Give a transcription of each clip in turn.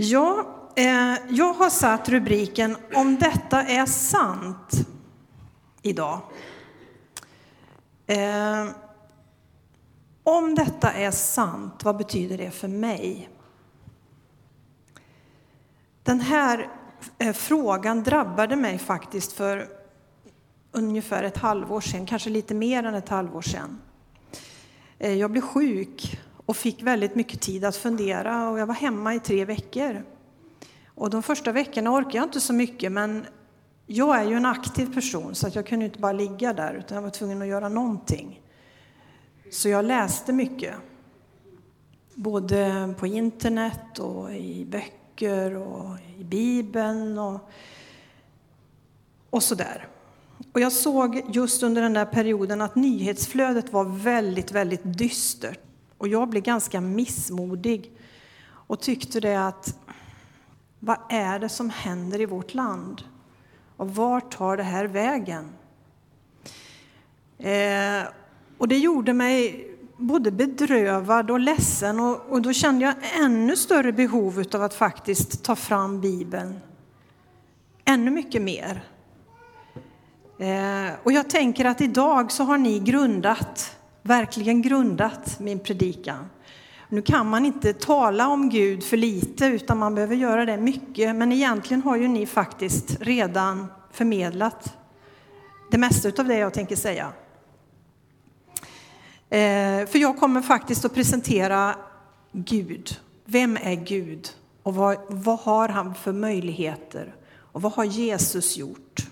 Ja, eh, jag har satt rubriken Om detta är sant idag. Eh, om detta är sant, vad betyder det för mig? Den här eh, frågan drabbade mig faktiskt för ungefär ett halvår sedan, kanske lite mer än ett halvår sedan. Eh, jag blev sjuk och fick väldigt mycket tid att fundera och jag var hemma i tre veckor. Och de första veckorna orkade jag inte så mycket men jag är ju en aktiv person så att jag kunde inte bara ligga där utan jag var tvungen att göra någonting. Så jag läste mycket. Både på internet och i böcker och i Bibeln och, och sådär. Och jag såg just under den där perioden att nyhetsflödet var väldigt, väldigt dystert. Och jag blev ganska missmodig och tyckte det att vad är det som händer i vårt land? Och vart tar det här vägen? Eh, och det gjorde mig både bedrövad och ledsen och, och då kände jag ännu större behov av att faktiskt ta fram Bibeln ännu mycket mer. Eh, och jag tänker att idag så har ni grundat, verkligen grundat min predikan. Nu kan man inte tala om Gud för lite utan man behöver göra det mycket. Men egentligen har ju ni faktiskt redan förmedlat det mesta av det jag tänker säga. Eh, för jag kommer faktiskt att presentera Gud. Vem är Gud? Och vad, vad har han för möjligheter? Och vad har Jesus gjort?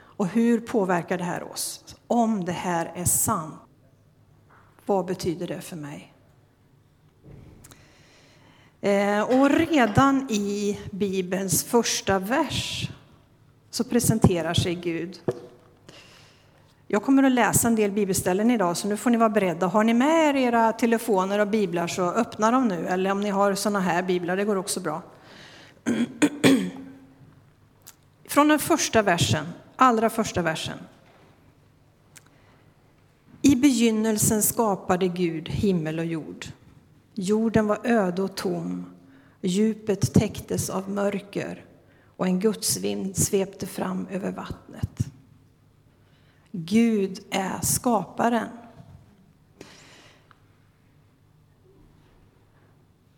Och hur påverkar det här oss? Om det här är sant, vad betyder det för mig? Eh, och redan i Bibelns första vers så presenterar sig Gud. Jag kommer att läsa en del bibelställen idag, så nu får ni vara beredda. Har ni med er era telefoner och biblar så öppna dem nu, eller om ni har sådana här biblar, det går också bra. Från den första versen, allra första versen. I begynnelsen skapade Gud himmel och jord. Jorden var öde och tom, djupet täcktes av mörker och en gudsvind svepte fram över vattnet. Gud är skaparen.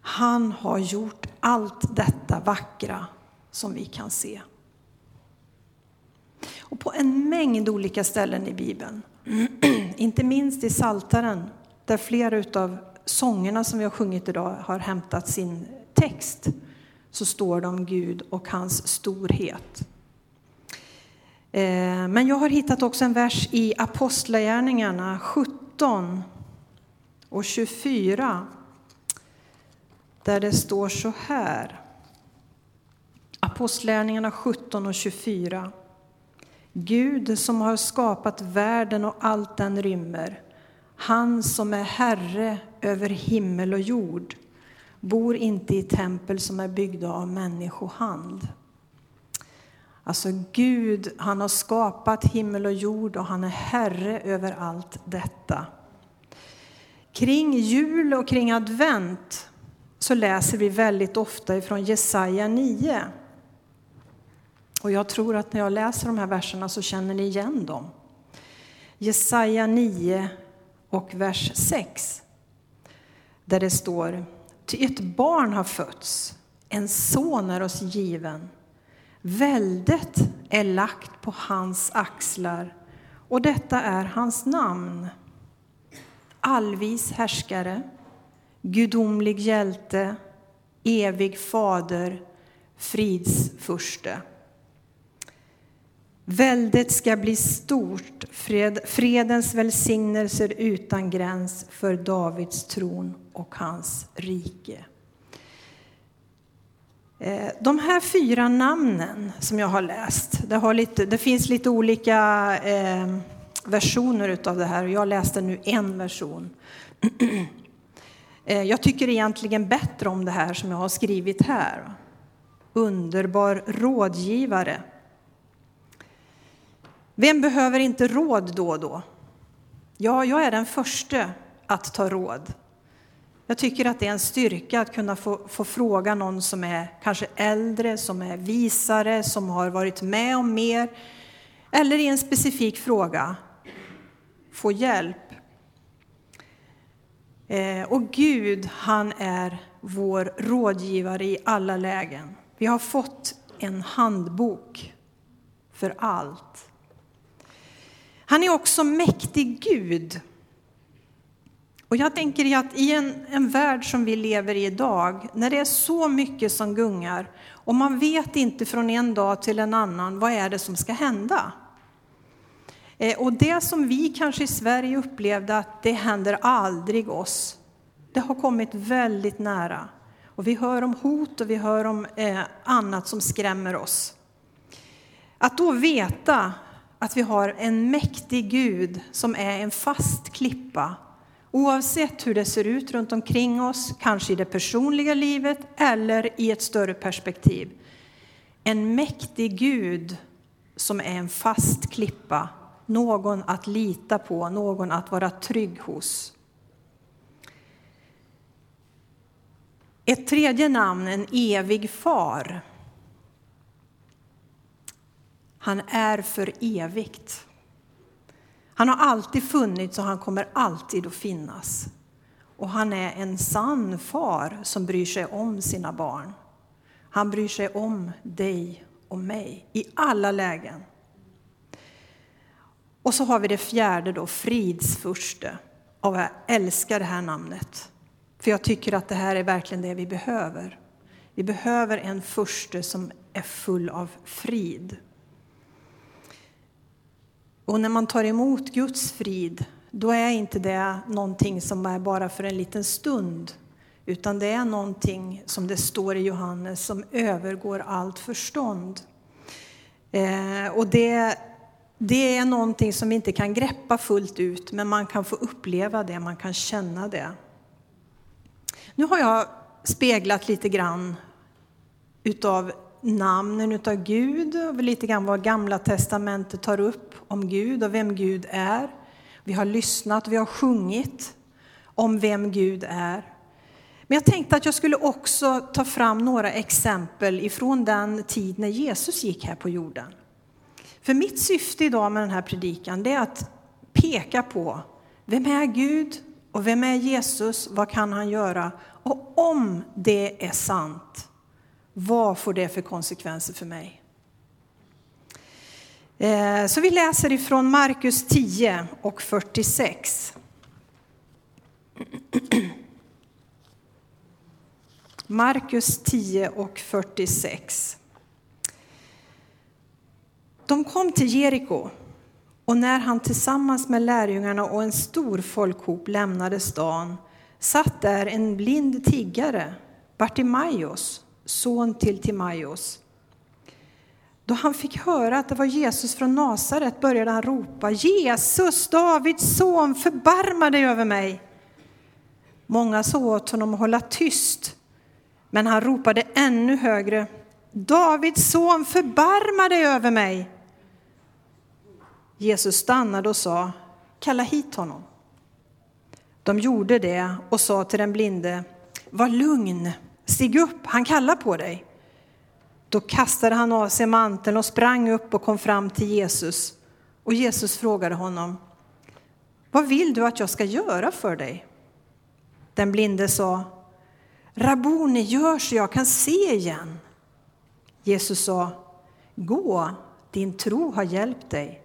Han har gjort allt detta vackra som vi kan se. Och på en mängd olika ställen i Bibeln, inte minst i Saltaren, där flera av sångerna som vi har sjungit idag har hämtat sin text, så står det om Gud och hans storhet. Eh, men jag har hittat också en vers i Apostlagärningarna 17 och 24 där det står så här. Apostlagärningarna 17 och 24. Gud som har skapat världen och allt den rymmer, han som är Herre över himmel och jord, bor inte i tempel som är byggda av människohand. Alltså Gud, han har skapat himmel och jord och han är Herre över allt detta. Kring jul och kring advent så läser vi väldigt ofta ifrån Jesaja 9. Och jag tror att när jag läser de här verserna så känner ni igen dem. Jesaja 9 och vers 6. Där det står, ty ett barn har fötts, en son är oss given. Väldet är lagt på hans axlar och detta är hans namn. Allvis härskare, gudomlig hjälte, evig fader, fridsfurste. Väldet ska bli stort, fred, fredens välsignelser utan gräns för Davids tron och hans rike. Eh, de här fyra namnen som jag har läst, det, har lite, det finns lite olika eh, versioner av det här. Jag läste nu en version. Eh, jag tycker egentligen bättre om det här som jag har skrivit här. Underbar rådgivare. Vem behöver inte råd då och då? Ja, jag är den första att ta råd. Jag tycker att det är en styrka att kunna få, få fråga någon som är kanske äldre, som är visare, som har varit med om mer, eller i en specifik fråga få hjälp. Eh, och Gud, han är vår rådgivare i alla lägen. Vi har fått en handbok för allt. Han är också mäktig Gud. Och jag tänker att i en, en värld som vi lever i idag, när det är så mycket som gungar och man vet inte från en dag till en annan vad är det som ska hända. Eh, och det som vi kanske i Sverige upplevde att det händer aldrig oss, det har kommit väldigt nära. Och vi hör om hot och vi hör om eh, annat som skrämmer oss. Att då veta att vi har en mäktig Gud som är en fast klippa, oavsett hur det ser ut runt omkring oss, kanske i det personliga livet eller i ett större perspektiv. En mäktig Gud som är en fast klippa, någon att lita på, någon att vara trygg hos. Ett tredje namn, en evig far. Han är för evigt. Han har alltid funnits och han kommer alltid att finnas. Och han är en sann far som bryr sig om sina barn. Han bryr sig om dig och mig i alla lägen. Och så har vi det fjärde då, fridsfurste. Och jag älskar det här namnet. För jag tycker att det här är verkligen det vi behöver. Vi behöver en furste som är full av frid. Och när man tar emot Guds frid, då är inte det någonting som är bara för en liten stund, utan det är någonting som det står i Johannes som övergår allt förstånd. Eh, och det, det är någonting som vi inte kan greppa fullt ut, men man kan få uppleva det, man kan känna det. Nu har jag speglat lite grann utav namnen utav Gud, och lite grann vad Gamla Testamentet tar upp om Gud och vem Gud är. Vi har lyssnat, vi har sjungit om vem Gud är. Men jag tänkte att jag skulle också ta fram några exempel ifrån den tid när Jesus gick här på jorden. För mitt syfte idag med den här predikan är att peka på vem är Gud och vem är Jesus, vad kan han göra? Och om det är sant, vad får det för konsekvenser för mig? Eh, så vi läser ifrån Markus 10 och 46. Markus 10 och 46. De kom till Jeriko och när han tillsammans med lärjungarna och en stor folkhop lämnade stan satt där en blind tiggare, Bartimaios, son till Timaios. Då han fick höra att det var Jesus från Nasaret började han ropa Jesus, Davids son, förbarma dig över mig. Många sa åt honom att hålla tyst, men han ropade ännu högre Davids son, förbarma dig över mig. Jesus stannade och sa, kalla hit honom. De gjorde det och sa till den blinde, var lugn, stig upp, han kallar på dig. Då kastade han av sig manteln och sprang upp och kom fram till Jesus. Och Jesus frågade honom, vad vill du att jag ska göra för dig? Den blinde sa, Rabuni, gör så jag kan se igen. Jesus sa, gå, din tro har hjälpt dig.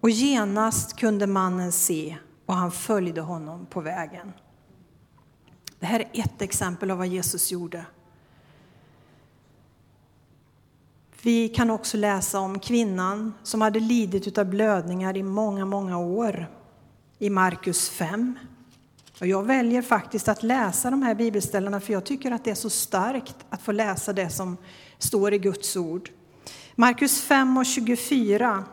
Och genast kunde mannen se och han följde honom på vägen. Det här är ett exempel av vad Jesus gjorde. Vi kan också läsa om kvinnan som hade lidit av blödningar i många, många år i Markus 5. Och jag väljer faktiskt att läsa de här bibelställena för jag tycker att det är så starkt att få läsa det som står i Guds ord. Markus 5 och 24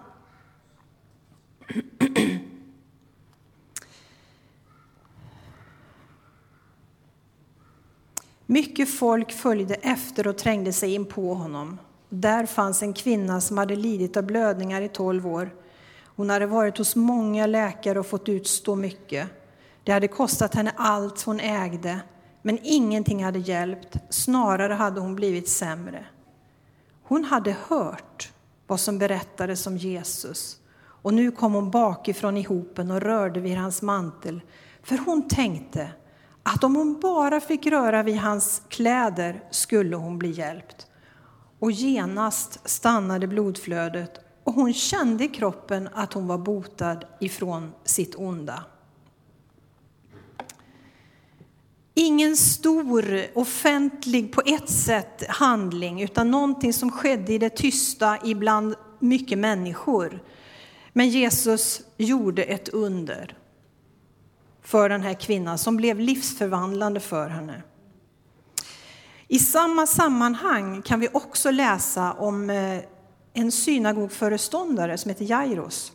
Mycket folk följde efter och trängde sig in på honom. Där fanns en kvinna som hade lidit av blödningar i tolv år. Hon hade varit hos många läkare och fått utstå mycket. Det hade kostat henne allt hon ägde, men ingenting hade hjälpt. Snarare hade hon blivit sämre. Hon hade hört vad som berättades om Jesus och nu kom hon bakifrån i hopen och rörde vid hans mantel, för hon tänkte att om hon bara fick röra vid hans kläder skulle hon bli hjälpt. Och genast stannade blodflödet och hon kände i kroppen att hon var botad ifrån sitt onda. Ingen stor offentlig, på ett sätt, handling, utan någonting som skedde i det tysta ibland mycket människor. Men Jesus gjorde ett under för den här kvinnan som blev livsförvandlande för henne. I samma sammanhang kan vi också läsa om eh, en synagogföreståndare som heter Jairus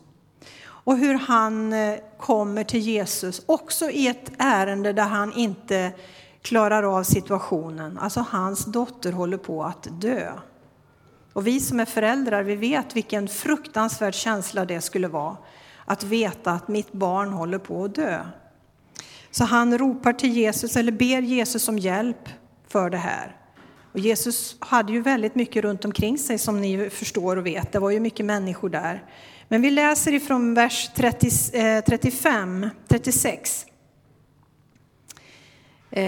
och hur han eh, kommer till Jesus, också i ett ärende där han inte klarar av situationen. Alltså hans dotter håller på att dö. Och vi som är föräldrar, vi vet vilken fruktansvärd känsla det skulle vara att veta att mitt barn håller på att dö. Så han ropar till Jesus, eller ber Jesus om hjälp för det här. Och Jesus hade ju väldigt mycket runt omkring sig som ni förstår och vet. Det var ju mycket människor där. Men vi läser ifrån vers 30, eh, 35, 36. Eh,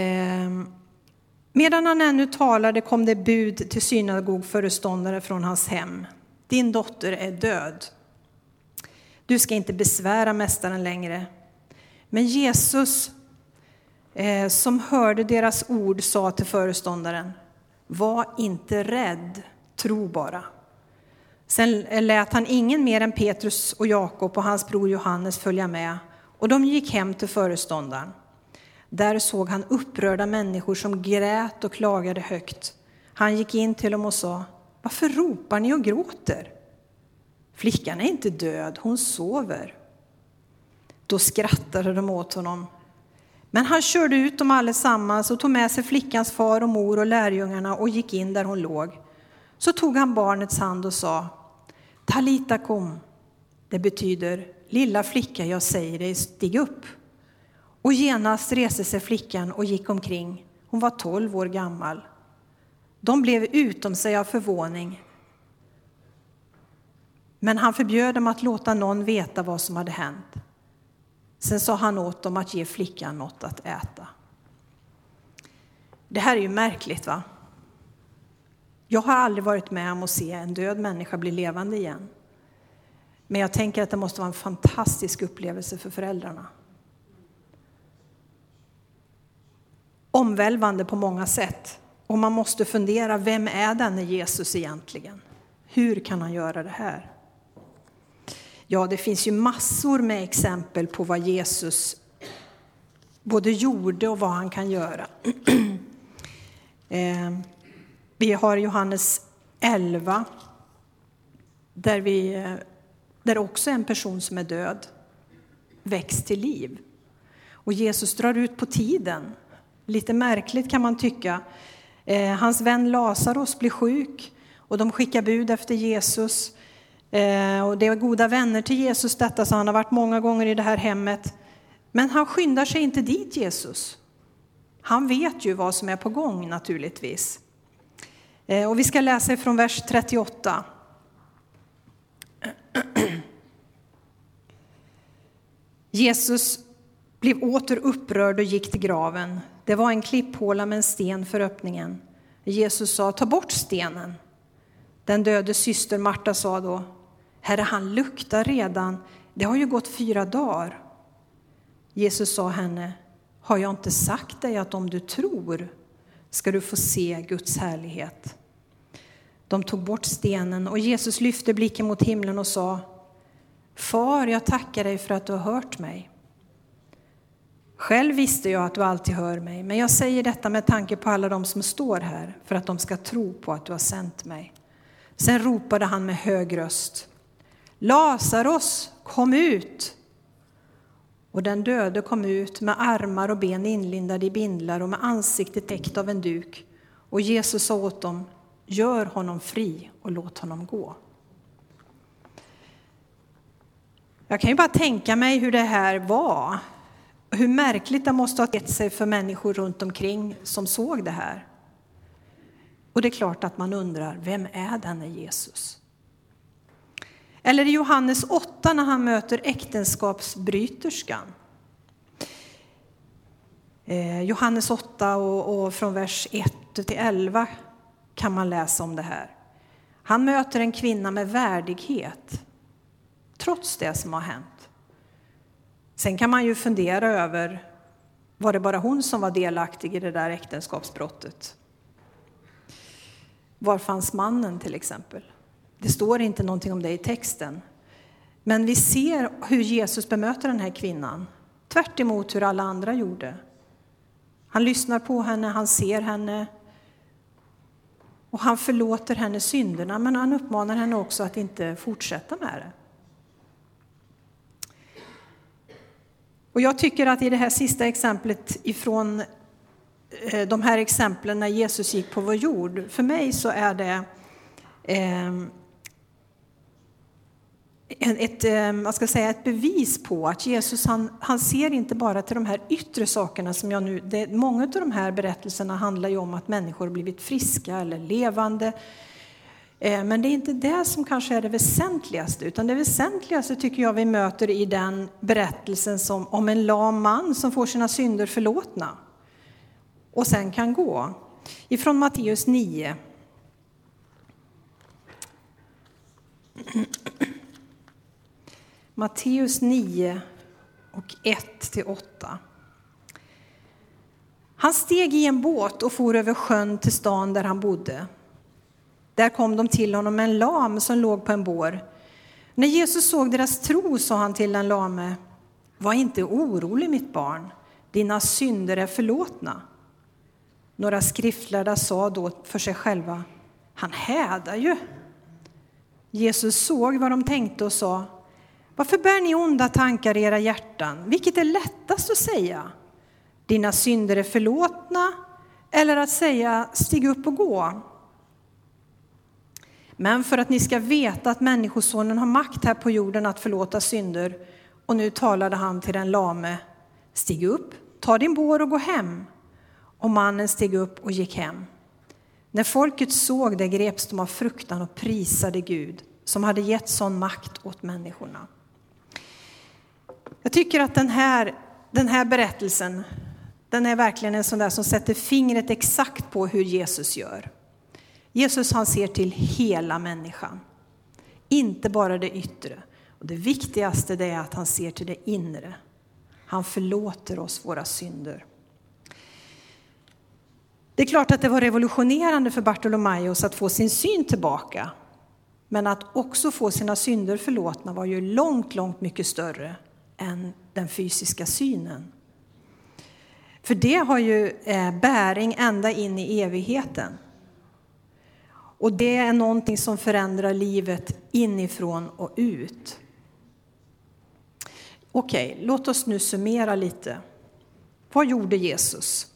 medan han ännu talade kom det bud till synagogföreståndare från hans hem. Din dotter är död. Du ska inte besvära mästaren längre. Men Jesus, eh, som hörde deras ord, sa till föreståndaren, var inte rädd, tro bara. Sen eh, lät han ingen mer än Petrus och Jakob och hans bror Johannes följa med och de gick hem till föreståndaren. Där såg han upprörda människor som grät och klagade högt. Han gick in till dem och sa, varför ropar ni och gråter? Flickan är inte död, hon sover. Då skrattade de åt honom. Men han körde ut dem allesammans och tog med sig flickans far och mor och lärjungarna och gick in där hon låg. Så tog han barnets hand och sa, Talita kom. Det betyder, lilla flicka, jag säger dig, stig upp. Och genast reste sig flickan och gick omkring. Hon var tolv år gammal. De blev utom sig av förvåning. Men han förbjöd dem att låta någon veta vad som hade hänt. Sen sa han åt dem att ge flickan något att äta. Det här är ju märkligt, va? Jag har aldrig varit med om att se en död människa bli levande igen. Men jag tänker att det måste vara en fantastisk upplevelse för föräldrarna. Omvälvande på många sätt. Och man måste fundera, vem är denne Jesus egentligen? Hur kan han göra det här? Ja, det finns ju massor med exempel på vad Jesus både gjorde och vad han kan göra. Eh, vi har Johannes 11, där, vi, eh, där också en person som är död väcks till liv. Och Jesus drar ut på tiden. Lite märkligt kan man tycka. Eh, hans vän Lazarus blir sjuk och de skickar bud efter Jesus. Eh, och det är goda vänner till Jesus detta, så han har varit många gånger i det här hemmet. Men han skyndar sig inte dit, Jesus. Han vet ju vad som är på gång naturligtvis. Eh, och vi ska läsa från vers 38. Jesus blev åter upprörd och gick till graven. Det var en klipphåla med en sten för öppningen. Jesus sa, ta bort stenen. Den döde syster Marta sa då, Herre, han luktar redan. Det har ju gått fyra dagar. Jesus sa henne, har jag inte sagt dig att om du tror ska du få se Guds härlighet? De tog bort stenen och Jesus lyfte blicken mot himlen och sa Far, jag tackar dig för att du har hört mig. Själv visste jag att du alltid hör mig, men jag säger detta med tanke på alla de som står här, för att de ska tro på att du har sänt mig. Sen ropade han med hög röst. Lazarus, kom ut! Och den döde kom ut med armar och ben inlindade i bindlar och med ansiktet täckt av en duk. Och Jesus sa åt dem, Gör honom fri och låt honom gå. Jag kan ju bara tänka mig hur det här var. Hur märkligt det måste ha tett sig för människor runt omkring som såg det här. Och det är klart att man undrar, vem är denne Jesus? Eller i Johannes 8 när han möter äktenskapsbryterskan. Eh, Johannes 8 och, och från vers 1 till 11 kan man läsa om det här. Han möter en kvinna med värdighet, trots det som har hänt. Sen kan man ju fundera över, var det bara hon som var delaktig i det där äktenskapsbrottet? Var fanns mannen till exempel? Det står inte någonting om det i texten. Men vi ser hur Jesus bemöter den här kvinnan, tvärt hur alla andra gjorde. Han lyssnar på henne, han ser henne och han förlåter henne synderna, men han uppmanar henne också att inte fortsätta med det. Och jag tycker att i det här sista exemplet ifrån eh, de här exemplen när Jesus gick på vår jord, för mig så är det eh, ett, eh, vad ska säga, ett bevis på att Jesus han, han ser inte bara till de här yttre sakerna som jag nu... Det, många av de här berättelserna handlar ju om att människor blivit friska eller levande. Eh, men det är inte det som kanske är det väsentligaste, utan det väsentligaste tycker jag vi möter i den berättelsen som, om en lam man som får sina synder förlåtna och sen kan gå. Ifrån Matteus 9. Matteus 9 och 1-8. Han steg i en båt och for över sjön till stan där han bodde. Där kom de till honom med en lam som låg på en bår. När Jesus såg deras tro sa han till den lame, var inte orolig mitt barn, dina synder är förlåtna. Några skriftlärda sa då för sig själva, han hädar ju. Jesus såg vad de tänkte och sa, varför bär ni onda tankar i era hjärtan? Vilket är lättast att säga? Dina synder är förlåtna eller att säga stig upp och gå? Men för att ni ska veta att Människosonen har makt här på jorden att förlåta synder, och nu talade han till den lame, stig upp, ta din bår och gå hem. Och mannen steg upp och gick hem. När folket såg det greps de av fruktan och prisade Gud, som hade gett sån makt åt människorna. Jag tycker att den här, den här berättelsen, den är verkligen en sån där som sätter fingret exakt på hur Jesus gör. Jesus han ser till hela människan, inte bara det yttre. Och det viktigaste det är att han ser till det inre. Han förlåter oss våra synder. Det är klart att det var revolutionerande för Bartolomaios att få sin syn tillbaka. Men att också få sina synder förlåtna var ju långt, långt mycket större än den fysiska synen. För det har ju eh, bäring ända in i evigheten. Och det är någonting som förändrar livet inifrån och ut. Okej, låt oss nu summera lite. Vad gjorde Jesus?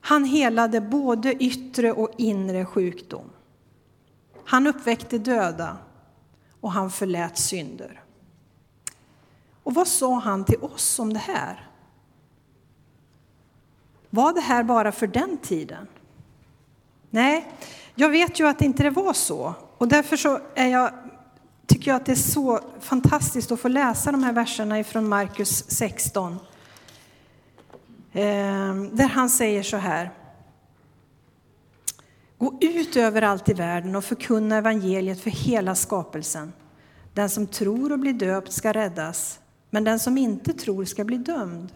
Han helade både yttre och inre sjukdom. Han uppväckte döda och han förlät synder. Och vad sa han till oss om det här? Var det här bara för den tiden? Nej, jag vet ju att inte det var så. Och därför så är jag, tycker jag att det är så fantastiskt att få läsa de här verserna ifrån Markus 16. Ehm, där han säger så här. Gå ut överallt i världen och förkunna evangeliet för hela skapelsen. Den som tror och blir döpt ska räddas, men den som inte tror ska bli dömd.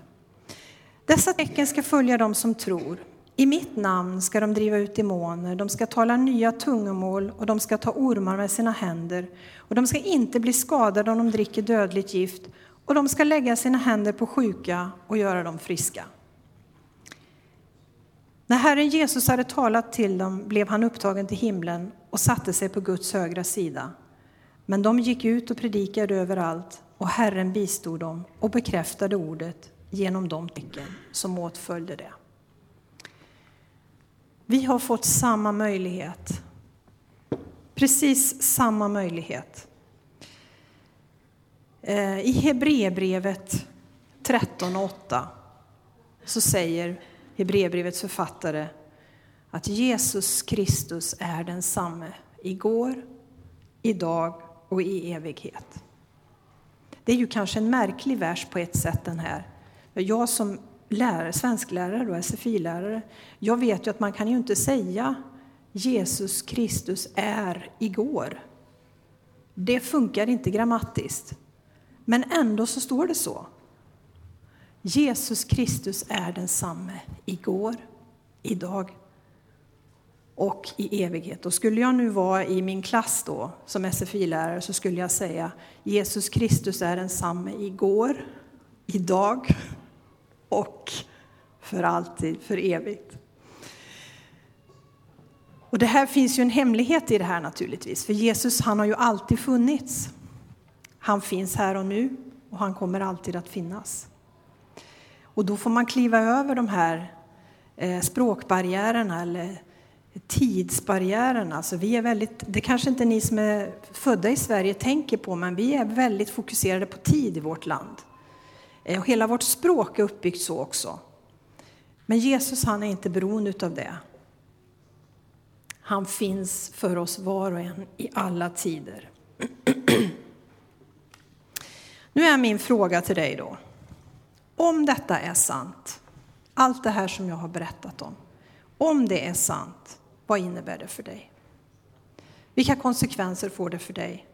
Dessa tecken ska följa dem som tror. I mitt namn ska de driva ut demoner, de ska tala nya tungomål och de ska ta ormar med sina händer och de ska inte bli skadade om de dricker dödligt gift och de ska lägga sina händer på sjuka och göra dem friska. När Herren Jesus hade talat till dem blev han upptagen till himlen och satte sig på Guds högra sida. Men de gick ut och predikade överallt och Herren bistod dem och bekräftade ordet genom de tecken som åtföljde det. Vi har fått samma möjlighet. Precis samma möjlighet. Eh, I Hebreerbrevet 13.8 så säger Hebreerbrevets författare att Jesus Kristus är densamme igår, idag och i evighet. Det är ju kanske en märklig vers på ett sätt den här. Jag som lärare, svensklärare och SFI-lärare, jag vet ju att man kan ju inte säga Jesus Kristus är igår. Det funkar inte grammatiskt. Men ändå så står det så. Jesus Kristus är densamme igår, idag och i evighet. Och skulle jag nu vara i min klass då som SFI-lärare så skulle jag säga Jesus Kristus är densamme igår, idag och för alltid, för evigt. Och det här finns ju en hemlighet i det här naturligtvis, för Jesus han har ju alltid funnits. Han finns här och nu och han kommer alltid att finnas. Och då får man kliva över de här eh, språkbarriärerna eller Tidsbarriären, Alltså vi är väldigt, det kanske inte ni som är födda i Sverige tänker på, men vi är väldigt fokuserade på tid i vårt land. Eh, och hela vårt språk är uppbyggt så också. Men Jesus han är inte beroende av det. Han finns för oss var och en i alla tider. Nu är min fråga till dig då. Om detta är sant, allt det här som jag har berättat om, om det är sant, vad innebär det för dig? Vilka konsekvenser får det för dig?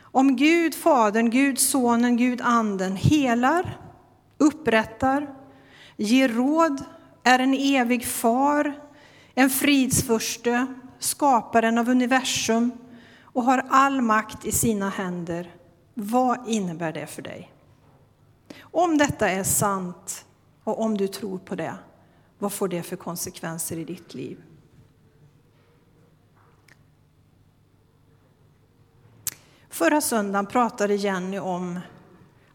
Om Gud, Fadern, Gud, Sonen, Gud, Anden helar, upprättar, ger råd, är en evig far, en fridsförste, skaparen av universum och har all makt i sina händer, vad innebär det för dig? Om detta är sant och om du tror på det, vad får det för konsekvenser i ditt liv? Förra söndagen pratade Jenny om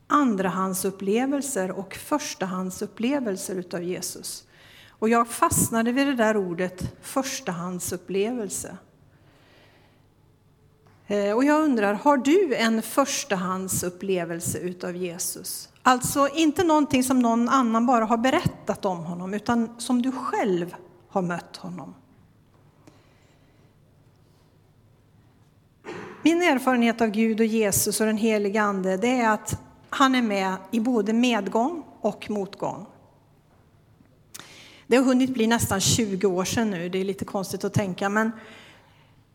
andrahandsupplevelser och förstahandsupplevelser utav Jesus. Och jag fastnade vid det där ordet förstahandsupplevelse. Eh, och jag undrar, har du en förstahandsupplevelse utav Jesus? Alltså inte någonting som någon annan bara har berättat om honom, utan som du själv har mött honom. Min erfarenhet av Gud och Jesus och den helige Ande, det är att han är med i både medgång och motgång. Det har hunnit bli nästan 20 år sedan nu, det är lite konstigt att tänka, men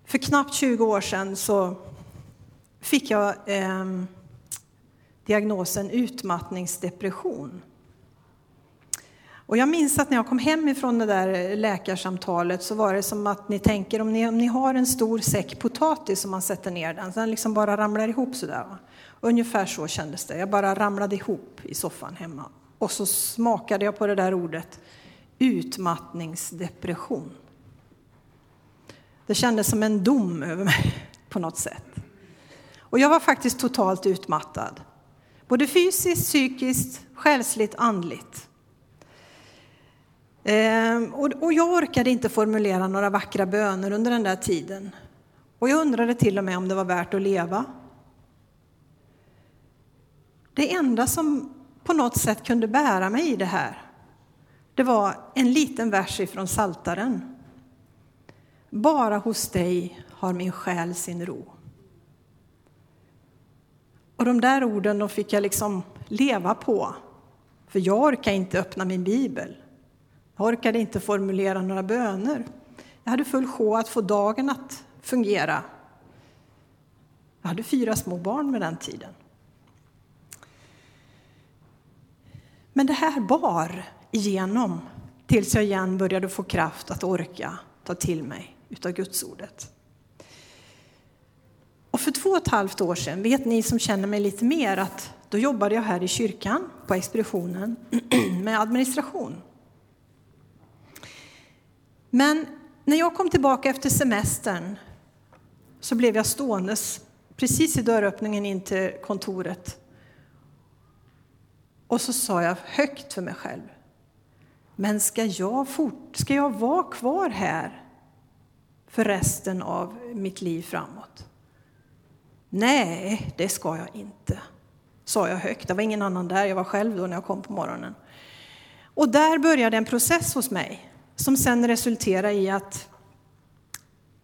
för knappt 20 år sedan så fick jag eh, diagnosen utmattningsdepression. Och jag minns att när jag kom hem ifrån det där läkarsamtalet så var det som att ni tänker om ni, om ni har en stor säck potatis som man sätter ner den, så den liksom bara ramlar ihop sådär. Va? Ungefär så kändes det. Jag bara ramlade ihop i soffan hemma. Och så smakade jag på det där ordet utmattningsdepression. Det kändes som en dom över mig på något sätt. Och jag var faktiskt totalt utmattad. Både fysiskt, psykiskt, själsligt, andligt. Ehm, och jag orkade inte formulera några vackra böner under den där tiden. Och jag undrade till och med om det var värt att leva. Det enda som på något sätt kunde bära mig i det här, det var en liten vers ifrån Saltaren. Bara hos dig har min själ sin ro. Och de där orden de fick jag liksom leva på, för jag orkar inte öppna min bibel. Jag orkade inte formulera några böner. Jag hade full sjå att få dagen att fungera. Jag hade fyra små barn med den tiden. Men det här bar igenom tills jag igen började få kraft att orka ta till mig utav Gudsordet. Och för två och ett halvt år sedan, vet ni som känner mig lite mer, att då jobbade jag här i kyrkan på expeditionen med administration. Men när jag kom tillbaka efter semestern så blev jag ståendes precis i dörröppningen in till kontoret. Och så sa jag högt för mig själv. Men ska jag, fort, ska jag vara kvar här för resten av mitt liv framåt? Nej, det ska jag inte. sa jag högt. Det var ingen annan där, jag var själv då när jag kom på morgonen. Och där började en process hos mig som sen resulterade i att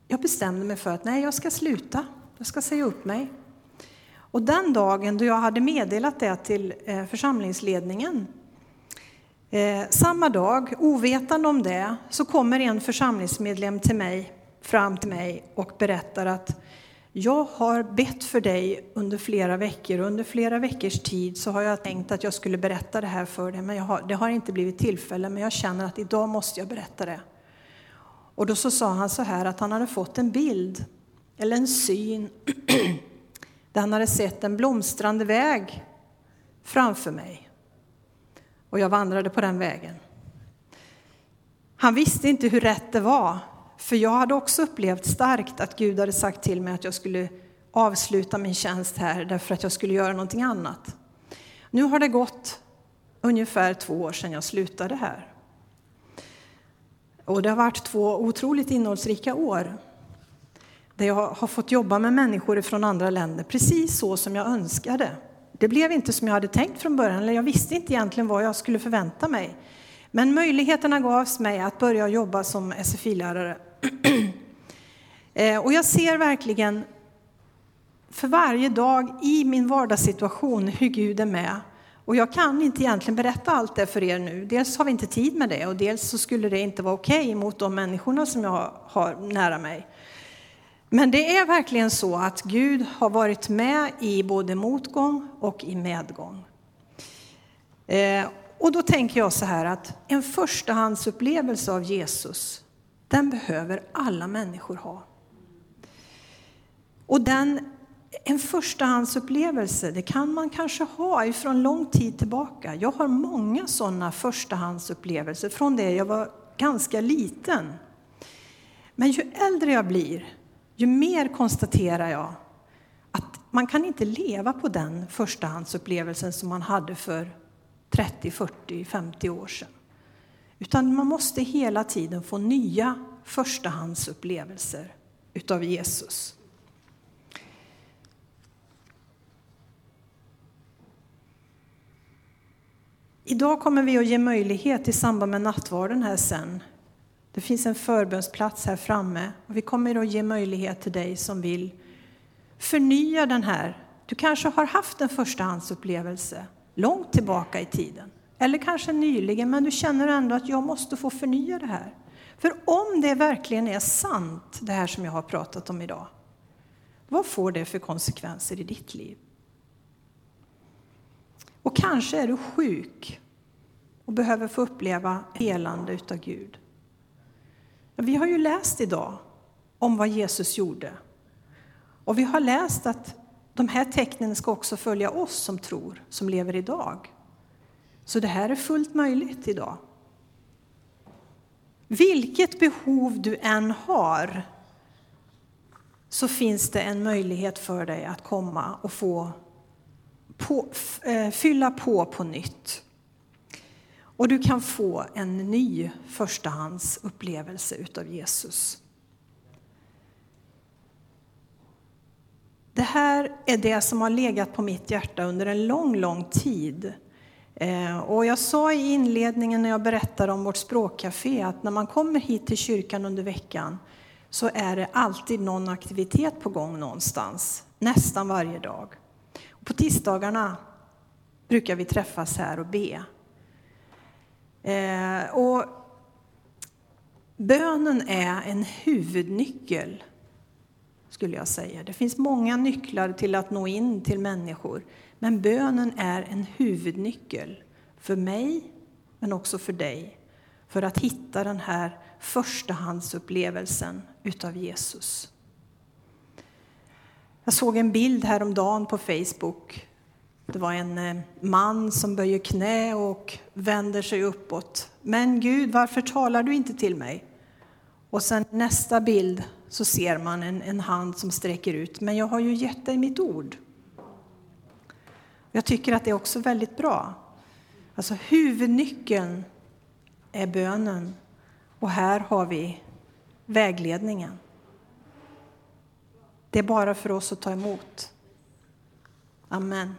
jag bestämde mig för att nej, jag ska sluta. Jag ska säga upp mig. Och den dagen då jag hade meddelat det till eh, församlingsledningen, eh, samma dag, ovetande om det, så kommer en församlingsmedlem till mig, fram till mig och berättar att jag har bett för dig under flera veckor och under flera veckors tid så har jag tänkt att jag skulle berätta det här för dig, men har, det har inte blivit tillfälle, men jag känner att idag måste jag berätta det. Och då så sa han så här att han hade fått en bild, eller en syn, där han hade sett en blomstrande väg framför mig. Och jag vandrade på den vägen. Han visste inte hur rätt det var, för jag hade också upplevt starkt att Gud hade sagt till mig att jag skulle avsluta min tjänst här därför att jag skulle göra någonting annat. Nu har det gått ungefär två år sedan jag slutade här. Och det har varit två otroligt innehållsrika år där jag har fått jobba med människor från andra länder precis så som jag önskade. Det blev inte som jag hade tänkt från början, eller jag visste inte egentligen vad jag skulle förvänta mig. Men möjligheterna gavs mig att börja jobba som SFI-lärare. Eh, och jag ser verkligen för varje dag i min vardagssituation hur Gud är med. Och jag kan inte egentligen berätta allt det för er nu. Dels har vi inte tid med det och dels så skulle det inte vara okej okay mot de människorna som jag har nära mig. Men det är verkligen så att Gud har varit med i både motgång och i medgång. Eh, och då tänker jag så här att en förstahandsupplevelse av Jesus, den behöver alla människor ha. Och den, en förstahandsupplevelse, det kan man kanske ha ifrån lång tid tillbaka. Jag har många sådana förstahandsupplevelser från det jag var ganska liten. Men ju äldre jag blir, ju mer konstaterar jag att man kan inte leva på den förstahandsupplevelsen som man hade för 30, 40, 50 år sedan. Utan man måste hela tiden få nya förstahandsupplevelser utav Jesus. Idag kommer vi att ge möjlighet i samband med nattvarden här sen det finns en förbönsplats här framme och vi kommer att ge möjlighet till dig som vill förnya den här. Du kanske har haft en förstahandsupplevelse långt tillbaka i tiden eller kanske nyligen, men du känner ändå att jag måste få förnya det här. För om det verkligen är sant, det här som jag har pratat om idag, vad får det för konsekvenser i ditt liv? Och kanske är du sjuk och behöver få uppleva helande utav Gud. Vi har ju läst idag om vad Jesus gjorde. Och vi har läst att de här tecknen ska också följa oss som tror, som lever idag. Så det här är fullt möjligt idag. Vilket behov du än har så finns det en möjlighet för dig att komma och få på, eh, fylla på på nytt. Och du kan få en ny förstahandsupplevelse utav Jesus. Det här är det som har legat på mitt hjärta under en lång, lång tid. Eh, och jag sa i inledningen när jag berättade om vårt språkcafé att när man kommer hit till kyrkan under veckan så är det alltid någon aktivitet på gång någonstans, nästan varje dag. på tisdagarna brukar vi träffas här och be. Eh, och bönen är en huvudnyckel, skulle jag säga. Det finns många nycklar till att nå in till människor, men bönen är en huvudnyckel för mig, men också för dig, för att hitta den här förstahandsupplevelsen utav Jesus. Jag såg en bild häromdagen på Facebook det var en eh, man som böjer knä och vänder sig uppåt. Men Gud, varför talar du inte till mig? Och sen nästa bild så ser man en, en hand som sträcker ut. Men jag har ju gett dig mitt ord. Jag tycker att det är också väldigt bra. Alltså huvudnyckeln är bönen. Och här har vi vägledningen. Det är bara för oss att ta emot. Amen.